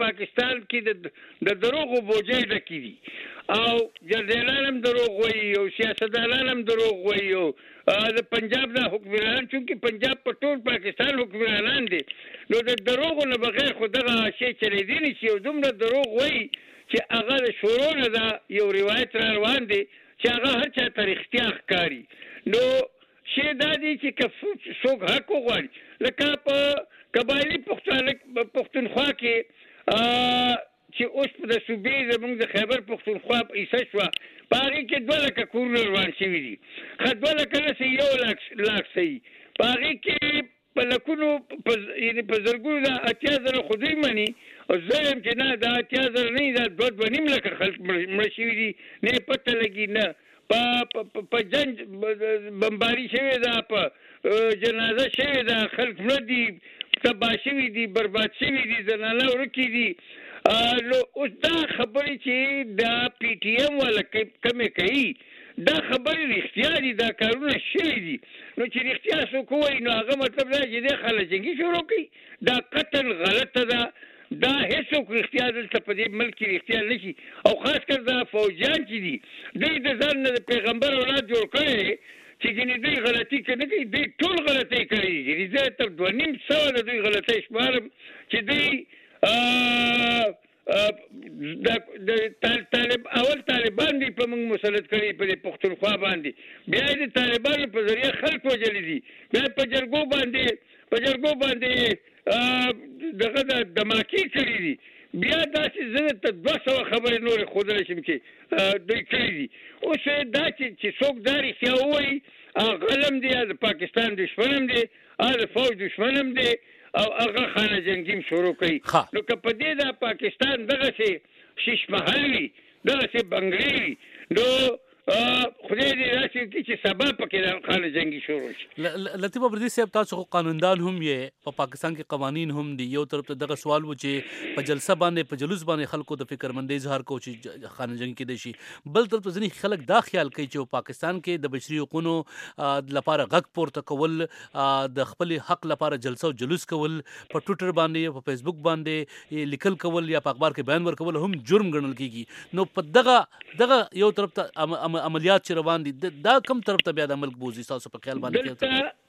پاکستان کی د د دروغو بوجی ډکی دی او جرنیلان هم دروغ وایی او سیاستدانان هم دروغ وایی او د پنجاب دا حکمرانان چونکی پنجاب په ټول پاکستان حکمرانان دی نو د دروغو نه بغیر خو دغه شی چلیدی نشی او دومره دروغ وایی چی هغه د شروع نه دا یو روایت را روان دی چی هغه هر چاته رښتیا ښکاری نو شی دا دی چې که څوک حق وغواړي لکه په قبایلي پښتونخوا کې چې اوس په د صوبې زموږ د خیبر پښتونخوا حصه شوه په هغې کې دوه لکه کورونه روان شوي دي ښه دوه لکه نه څه یو لاک لاک څه وي په هغې کې په لکونو په یعنی په زرګونو دا اتیا زره خو دوی مني او زه وایم چې نه دا اتیا زره نه دا دوه دوه نیم لکه خلک مړه شوي دي نه یې پته لګي نه په په جنج بمباري شوې ده په جنازه شوې ده خلک مړه دي تبا شوي دي برباد شوي دي زنانه ورکې دي نو اوس دا خبرې چې دا پی ټي ایم والا کمې کوي دا خبرې رښتیا دي دا کارونه شوي دي نو چې رښتیا څوک وایي نو هغه مطلب دا چې دی خلچنګي شروع کړي دا قطعا غلطه ده دا هیڅوک رښتیا دلته په دې ملک کې رښتیا نه شي او خاص کر دا فوجیان چې دي دوی د ځان نه د پیغمبر اولاد جوړ کړی دی چې ګینې دوی غلطي که نه کوي دوی ټول غلطۍ کړې دي ګینې زه تر دوه نیم سوه د دوی غلطۍ شمارم چې دوی د د طالب اول طالبان دي په موږ مسلط کړي په پښتونخوا باندې بیا د طالبانو په ذریعه خلک وجل دي بیا په جرګو باندې په جرګو باندې دغه د دماکی کړی دي بیا داسې زه ته دوه سوه خبرې نورې ښودلی شم چې دوی کړي دي اوس دا چې چې څوک دا رښتیا ووایي غلم دی د پاکستان دښمن هم دی د فوج دښمن هم دی او هغه خانه جنګي هم شروع کړي ښه. نو که په دې دا پاکستان دغسې شیش محل وي دغسې بنګلې وي نو خدای دې داسې وکړي چې سبا پکې دا خانه جنګي شروع شي. لطیف ابرزي صاحب تاسو خو قانوندان هم یې په پاکستان کې قوانین هم دي یو طرف ته دغه سوال و چې په جلسه باندې په جلوس باندې خلکو د فکرمندۍ اظهار کو چې خانه جنګي کېدای شي بل طرف ته ځینې خلک دا خیال کوي چې په پاکستان کې د بشري حقوقو لپاره غږ پورته کول د خپل حق لپاره جلسه او جلوس کول په ټوټر باندې یا په فیسبوک باندې لیکل کول یا په اخبار کې بیان ورکول هم جرم ګڼل کیږي نو په دغه دغه یو طرف ته عملیات چې روان دي دا کم طرف ته بیا د ملک بوزي تاسو په خیال باندې کېږي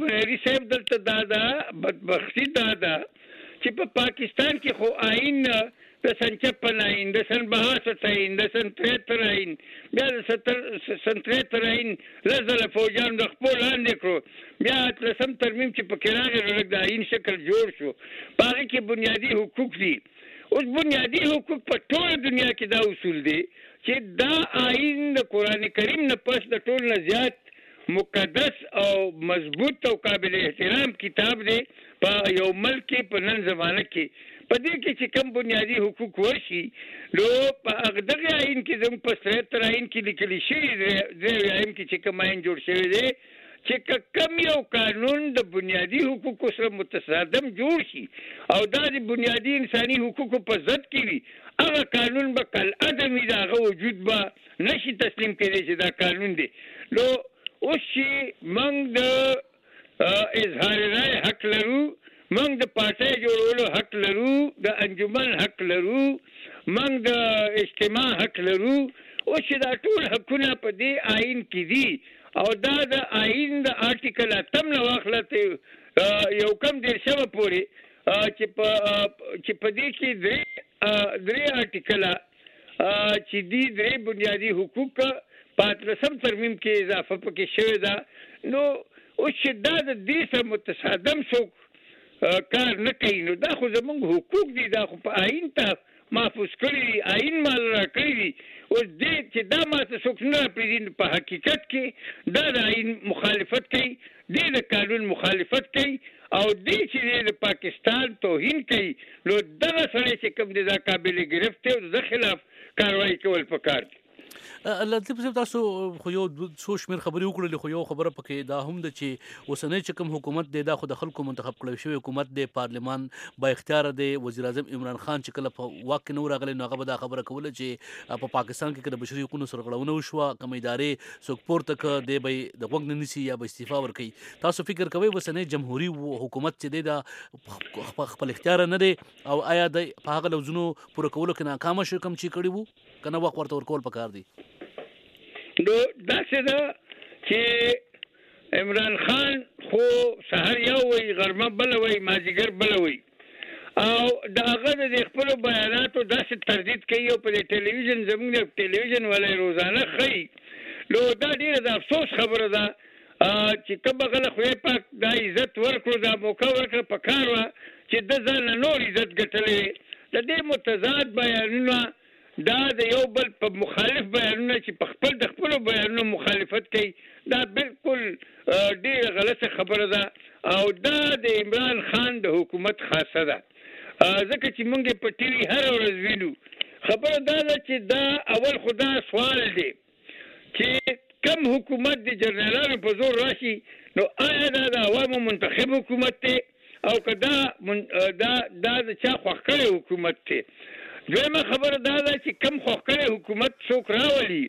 مری صاحب دلته دا دا بدبختی دا دا چې په پاکستان کې خو آئین د سن چپن آئین، د سن بهاست آئین، د سن ترهتر آئین، بیا د سن ترهتر آئین لس ځله فوجیانو د خپو لاندې کړو، بیا اتلسم ترمیم چې پکې راغی نو لږ د آئین شکل جوړ شو، په هغه کې بنیادي حقوق دي، اوس بنیادي حقوق په ټوله دنیا کې دا اصول دی چې دا آئین د قرآن کریم نه پس د ټولو نه زیات مقدس او مضبوط او قابل احترام کتاب دی په یو ملک کې په نن زمانه کې په دې کې چې کوم بنیادي حقوق ورشي نو په هغه دغه آئین کې زموږ په سترهتر آئین کې لیکل شوي درې ویایم کې چې کوم آئین جوړ شوی دی چې که کم یو قانون د بنیادی حقوقو سره متصادم جوړ شي او دا د بنیادی انساني حقوقو په ضد کې وي هغه قانون به کل عدمي د هغه وجود به نه شي تسلیم کیدی چې دا قانون دی نو اوس چې موږ د اظهار رای حق لرو موږ د پارټۍ جوړولو حق لرو د انجمن حق لرو موږ د اجتماع حق لرو اوس چې دا ټول حقونه په دې آئین کې دي او دا د آئین د آرټیکل اتم نه واخله یو کم دیر شوه پورې چې په چې په دې کې درې درې آرټیکله چې دي درې بنیادي حقوق په اتلسم ترمیم کې اضافه په کې شوې ده نو اوس چې دا د دې سره متصادم څوک کار نه کوي نو دا خو زمونږ حقوق دي دا خو په آئین ته محفوظ کړي دي آئین مال را کړي دي اوس دې چې دا ماته څوک نه راپریږدي په حقیقت کې دا د آئین مخالفت کوي دی د قانون مخالفت کوي او دی چی دی د پاکستان توهین کوي نو دغه سړی چی کوم دی دا قابل ګرفت دی او دده خلاف کاروايي کول پکار دي. لطیف صیب تاسو خو یو څو شمیر خبری وکړلی خو یو خبره پکښې دا هم ده چی اوسنی چی کوم حکومت دی دا خو د خلکو منتخب کړی شوی حکومت دی پارلمان با اختیاره دی وزیر اعظم عمران خان چی کله په واک کې نه وو راغلی نو هغه به دا خبره کوله چی په پاکستان کې که د بشری حقوقو سرغړونه وشوه کوم ادارې څوک پورته که دی به د غوږ نه نیسي یا به استعفا ورکوي تاسو فکر کوئ اوسنی جمهوري حکومت چې دی دا خپل اختیار نه دی او آیا د په هغه لوزونو پوره کولو کې ناکام شو کوم چې کړي وو کنه وخت ورته ورکول پکار دي نو داسې ده چې عمران خان خو سهار یو وایي، غرمه بله وایي، مازدیګر بله وایي او د هغه د دې خپلو بیاناتو داسې تردید کوي او په دې ټلویزیون زموږ د ټلویزیون والا یې روزانه ښيي، نو دا ډېره د افسوس خبره ده چې کوم هغه له خدای پاک دا عزت ورکړو، دا موقع ورکړه، پکار وه چې ده ځان له نور عزت ګټلی وی. د دې متضاد بیانونه، دا د یو بل په مخالف بیانونه چې په خپل د خپلو بیانونو مخالفت کوي دا بالکل ډیره غلطه خبره ده او دا د عمران خان د حکومت خاصه ده ځکه چې مونږ په ټي وي هر ورځ وینو خبره دا ده چې دا اول خدا سوال دی چی کوم حکومت د جرنیلانو په زور راشی نو ایا دا د عوامو منتخب حکومت دی او که دا دا دا د چا خوښ کړی حکومت دی دویمه خبره دا ده چی کوم خوښ کړی حکومت څوک راولی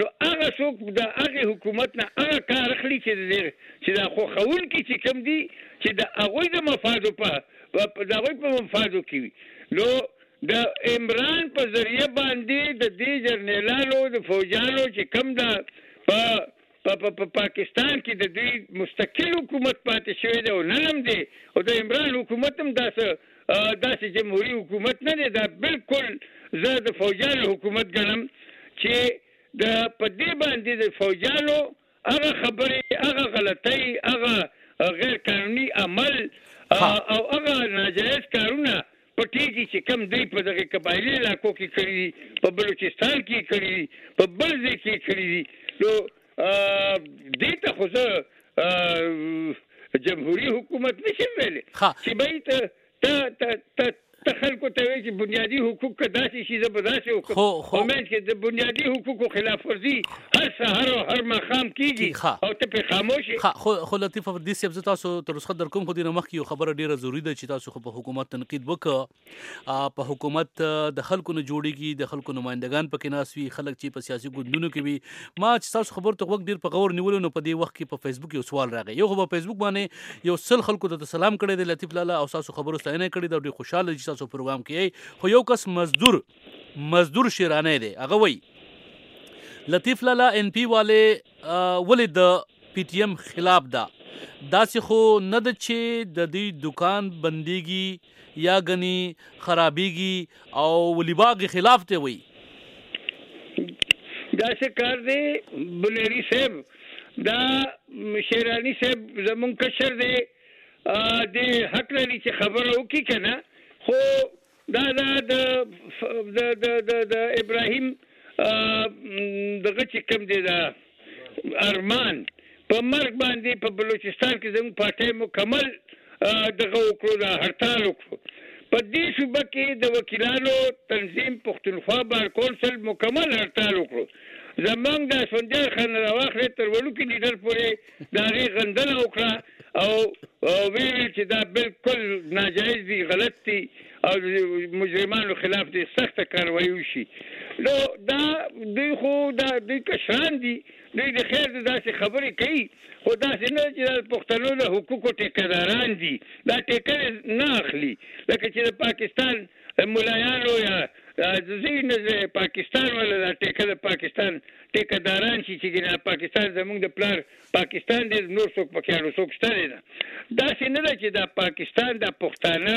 نو هغه څوک د هغه حکومت نه هغه کار اخلی چی د چی دا خوښونکی چی کوم دی چی د هغوی د مفادو په د هغوی په مفادو کی وی نو د عمران په ذريعه باندي د دي جرنيلانو د فوجيانو چي کوم ده په په په په پاکستان کي د دوی مستقل حکومت پاتي شوی دی او نن هم دی او د عمران حکومت هم دا څه داسي جمهوري حکومت نه دی دا بلکل زه د فوجيانو حکومت ګڼم چي د په دي باندي د فوجيانو هغه خبرې، هغه غلطۍ، هغه غیر قانوني عمل او هغه ناجایز کارونه پټېږي چې کوم دوی په دغې قبایلي علاقو کې کړي دي، په بلوچستان کې یې کړي دي، په بل ځای کې یې کړي دي، نو دې ته خو زه جمهوري حکومت نه شم ویلی چې باید ته ته ته ته خلکو ته وې چې بنیادي حقوق که داسې شي زه به داسې وکړم خو منځ کې د بنیادي حقوقو خلاف ورزي هر سهار او هر ماښام کیږي او ته پرې خاموش یې. ښه خو خو لطیف اپردیز صاحب زه تاسو ته رسخت درکوم خو دې نه مخکې یو خبره ډیره ضروري ده چې تاسو خو په حکومت تنقید وکړه په حکومت د خلکو نه جوړیږي د خلکو نمائندګان پکې ناس وي خلک چې په سیاسي ګوندونو کې وي ما چې تاسو خبرو ته وخت ډیر په غور نیولو نو په دې وخت کې په فیسبوک یو سوال راغی یو خو په فیسبوک باندې یو سل خلکو ته سلام کړی دی لطیف لالا او تاسو خبرو ستاینه کړې ده ډېر خوشاله چې تاسو پروګرام کې یې خو یو کس مزدور مزدور شیرانه دی هغه وایي لطیف لالا ان پی والے ولې د پی ټی ایم خلاف ده داسې خو نه ده چې د دې دکان بنديږي يا ګني خرابيږي او وليباغ خلاف ته وي. داسې کار دی بونیری صاحب دا شیرانی صاحب زمونږ کشر دی دی حق لري چې خبره وکړي کنه خو دا دا د د د د ابراهیم دغه چې کوم دی دا ارمان په مرګ باندې په بلوچستان کې زموږ پارټۍ مکمل دغه وکړو دا هړتال وکړو په دې صوبه کې د وکیلانو تنظیم پښتونخوا بار کونسل مکمل هړتال وکړو زمونږ د سندر خان راوخره تر وړوکي لیډر پورې دا غي غندنه وکړه او ویل چې دا بالکل ناجایز دي غلط دي او مجرمانو خلاف دې سخته کاروایی وشي نو دا دوی خو دا دوی کشران دي دوی د خیر د داسې خبرې کوي خو داسې نه چې د پښتنو د حقوقو ټیکداران دي دا ټیکه نه اخلي لکه چې د پاکستان ملایانو یا ځي نه پاکستان ولا دا ټیکه د پاکستان ټیکداران شي چې ګنا پاکستان زموږ د پلار پاکستان دې نور څوک پکې نو څوک شته نه دا سينه چې دا پاکستان د پښتانه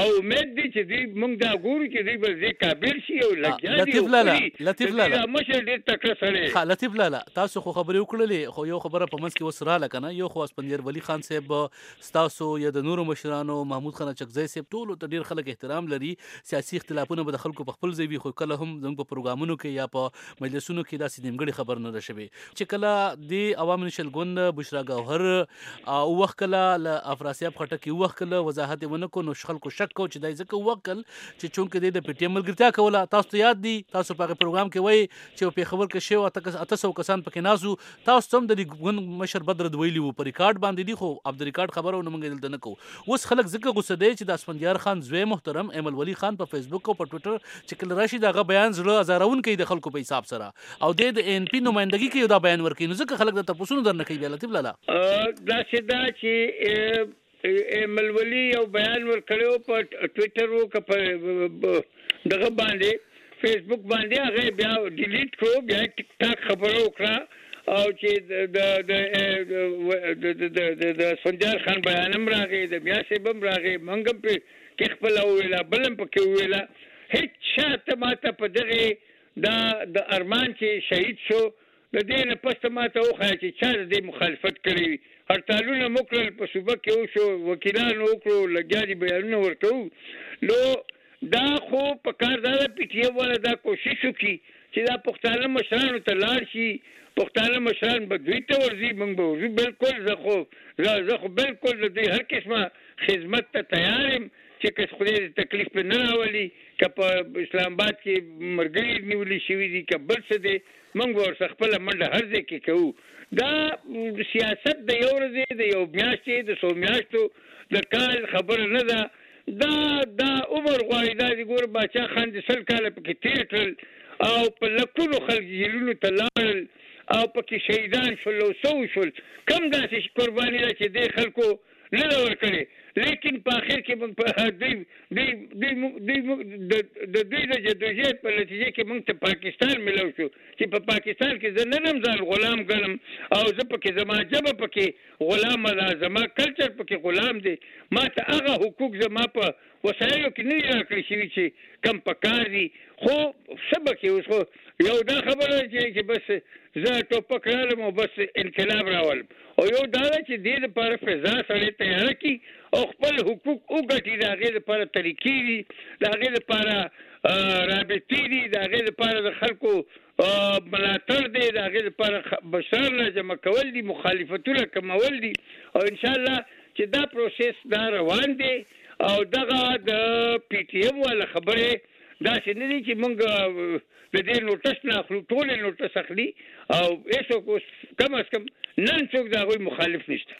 او امید دی چې دوی موږ دا ګورو چې دوی به دې قابل شي او لګیا دي لطیف لالا لطیف لالا مشر ډیر تکړه سړی ها لطیف لالا تاسو خو خبرې وکړلې خو یو خبره په منځ کې اوس رااله کنه یو خو اسپندیار ولی خان صاحب تاسو یا د نورو مشرانو محمود خان چکزی صاحب ټول ته ډیر خلک احترام لري سیاسي اختلافونه به د خلکو په خپل ځای وي خو کله هم زموږ په پروګرامونو کې یا په مجلسونو کې داسې نیمګړي خبر نه ده شوې چې کله د عوام نشل ګوند بشرا ګوهر او وخکله ل افراسیاب خټکی وخکله وضاحت ونکو نو خلکو شک کو چې دای ځکه وکل چې چونکه د پټی ټیم ملګرتیا کوله تاسو ته یاد دی تاسو په پروګرام کې وای چې په خبر کې شو اته کس اته سو کسان پکې نازو تاسو هم د ګوند مشر بدر دویلی وو په ریکارډ باندې دی خو عبد ریکارډ خبرو نه مونږ دلته نکو اوس خلک ځکه غوسه دی چې د اسفندیار خان زوی محترم ایمل ولی خان په فیسبوک او په ټوئیټر چې کله راشي دغه بیان زړه ازارون کوي د خلکو په حساب سره او دی د ANP نمایندګی کوی او دا بیان ورکوی نو ځکه خلک دا تپوسونه درنه کوی بیا لطیف لالا. داسې ده چې ایمل ولي یو بیان ورکړی و په ټویټر و که په دغه باندې فیسبوک باندې هغه یې بیا ډیلیټ کړو بیا یې ټیک ټاک خبره وکړه او چې د د اسفندیار خان بیان هم راغی د میا صاحب هم راغی موږ هم پکې خپله وویله بل هم پکې وویله هیچا ته ماته په دغې دا د ارمان چی شهید شو د دی نه پس ته ماته وښایه چی چا د دی مخالفت کړی وی هړتالونه مو کړل په صوبه کی وشو وکیلانو وکړو لګیا دی بیانونه ورکوو لو دا خو په کار دا ده پی ټی ایم والا دا کوشش وکړي چی دا پښتانه مشرانو ته لاړ شی پښتانه مشران به دوی ته ورځی موږ به ورځو بلکل زه خو زه زه خو بلکل د دوی هر قسمه خدمت ته تیار یم چې که خدای دې تکلیف پرې نه راولي، که په اسلام اباد کې مرګري نیولي شوي دي، که بل څه دی، موږ به ورسره خپله منډه هر ځای کې کوو. دا سیاست د یو ورځې، د یو میاشتې، د څو میاشتو، د کال خبره نه ده، دا دا عمر غواړي، دا دې ګوره باچا خان دې سل کاله په کې تېر کړل او په لکونو خلک جېلونو ته لاړل او په کې شهیدان شول او څه وشول، کوم داسې قرباني ده چې دې خلکو نه ده ورکړې، ليکن په اخر کې موږ په دوی دوی دوی موږ دوی موږ د د دوی د جدوجهد په نتيجه کې موږ ته پاکستان ملاو شو چې په پاکستان کې زه نن هم ځان غلام ګڼم او زه پکې زما ژبه پکې غلامه ده، زما کلچر پکې غلام دی، ما ته هغه حقوق زما په وسایلو کې نه دي راکړل شوي چې کوم په کار دي خو څه به کې اوس خو یو دا خبره ده چې چې بس زه ټوپک رالم او بس انقلاب راولم او یو دا ده چې دې لپاره فضا سړی تیاره کړي او خپل حقوق وګټي د هغې لپاره طریقې دي د هغې لپاره رابطې دي د هغې لپاره د خلکو او ملاتړ دی د هغې لپاره مشران را جمع کول دي، مخالفتونه کمول دي او ان شاء الله چې دا پروسس دا روان دی او دغه د پي ټي ایم والا خبرې داسې نه دي چې موږ د دې نوټس نه اخلو، ټول یې نوټس اخلي او هېڅوک اوس کم از کم نن څوک د هغوی مخالف نشته.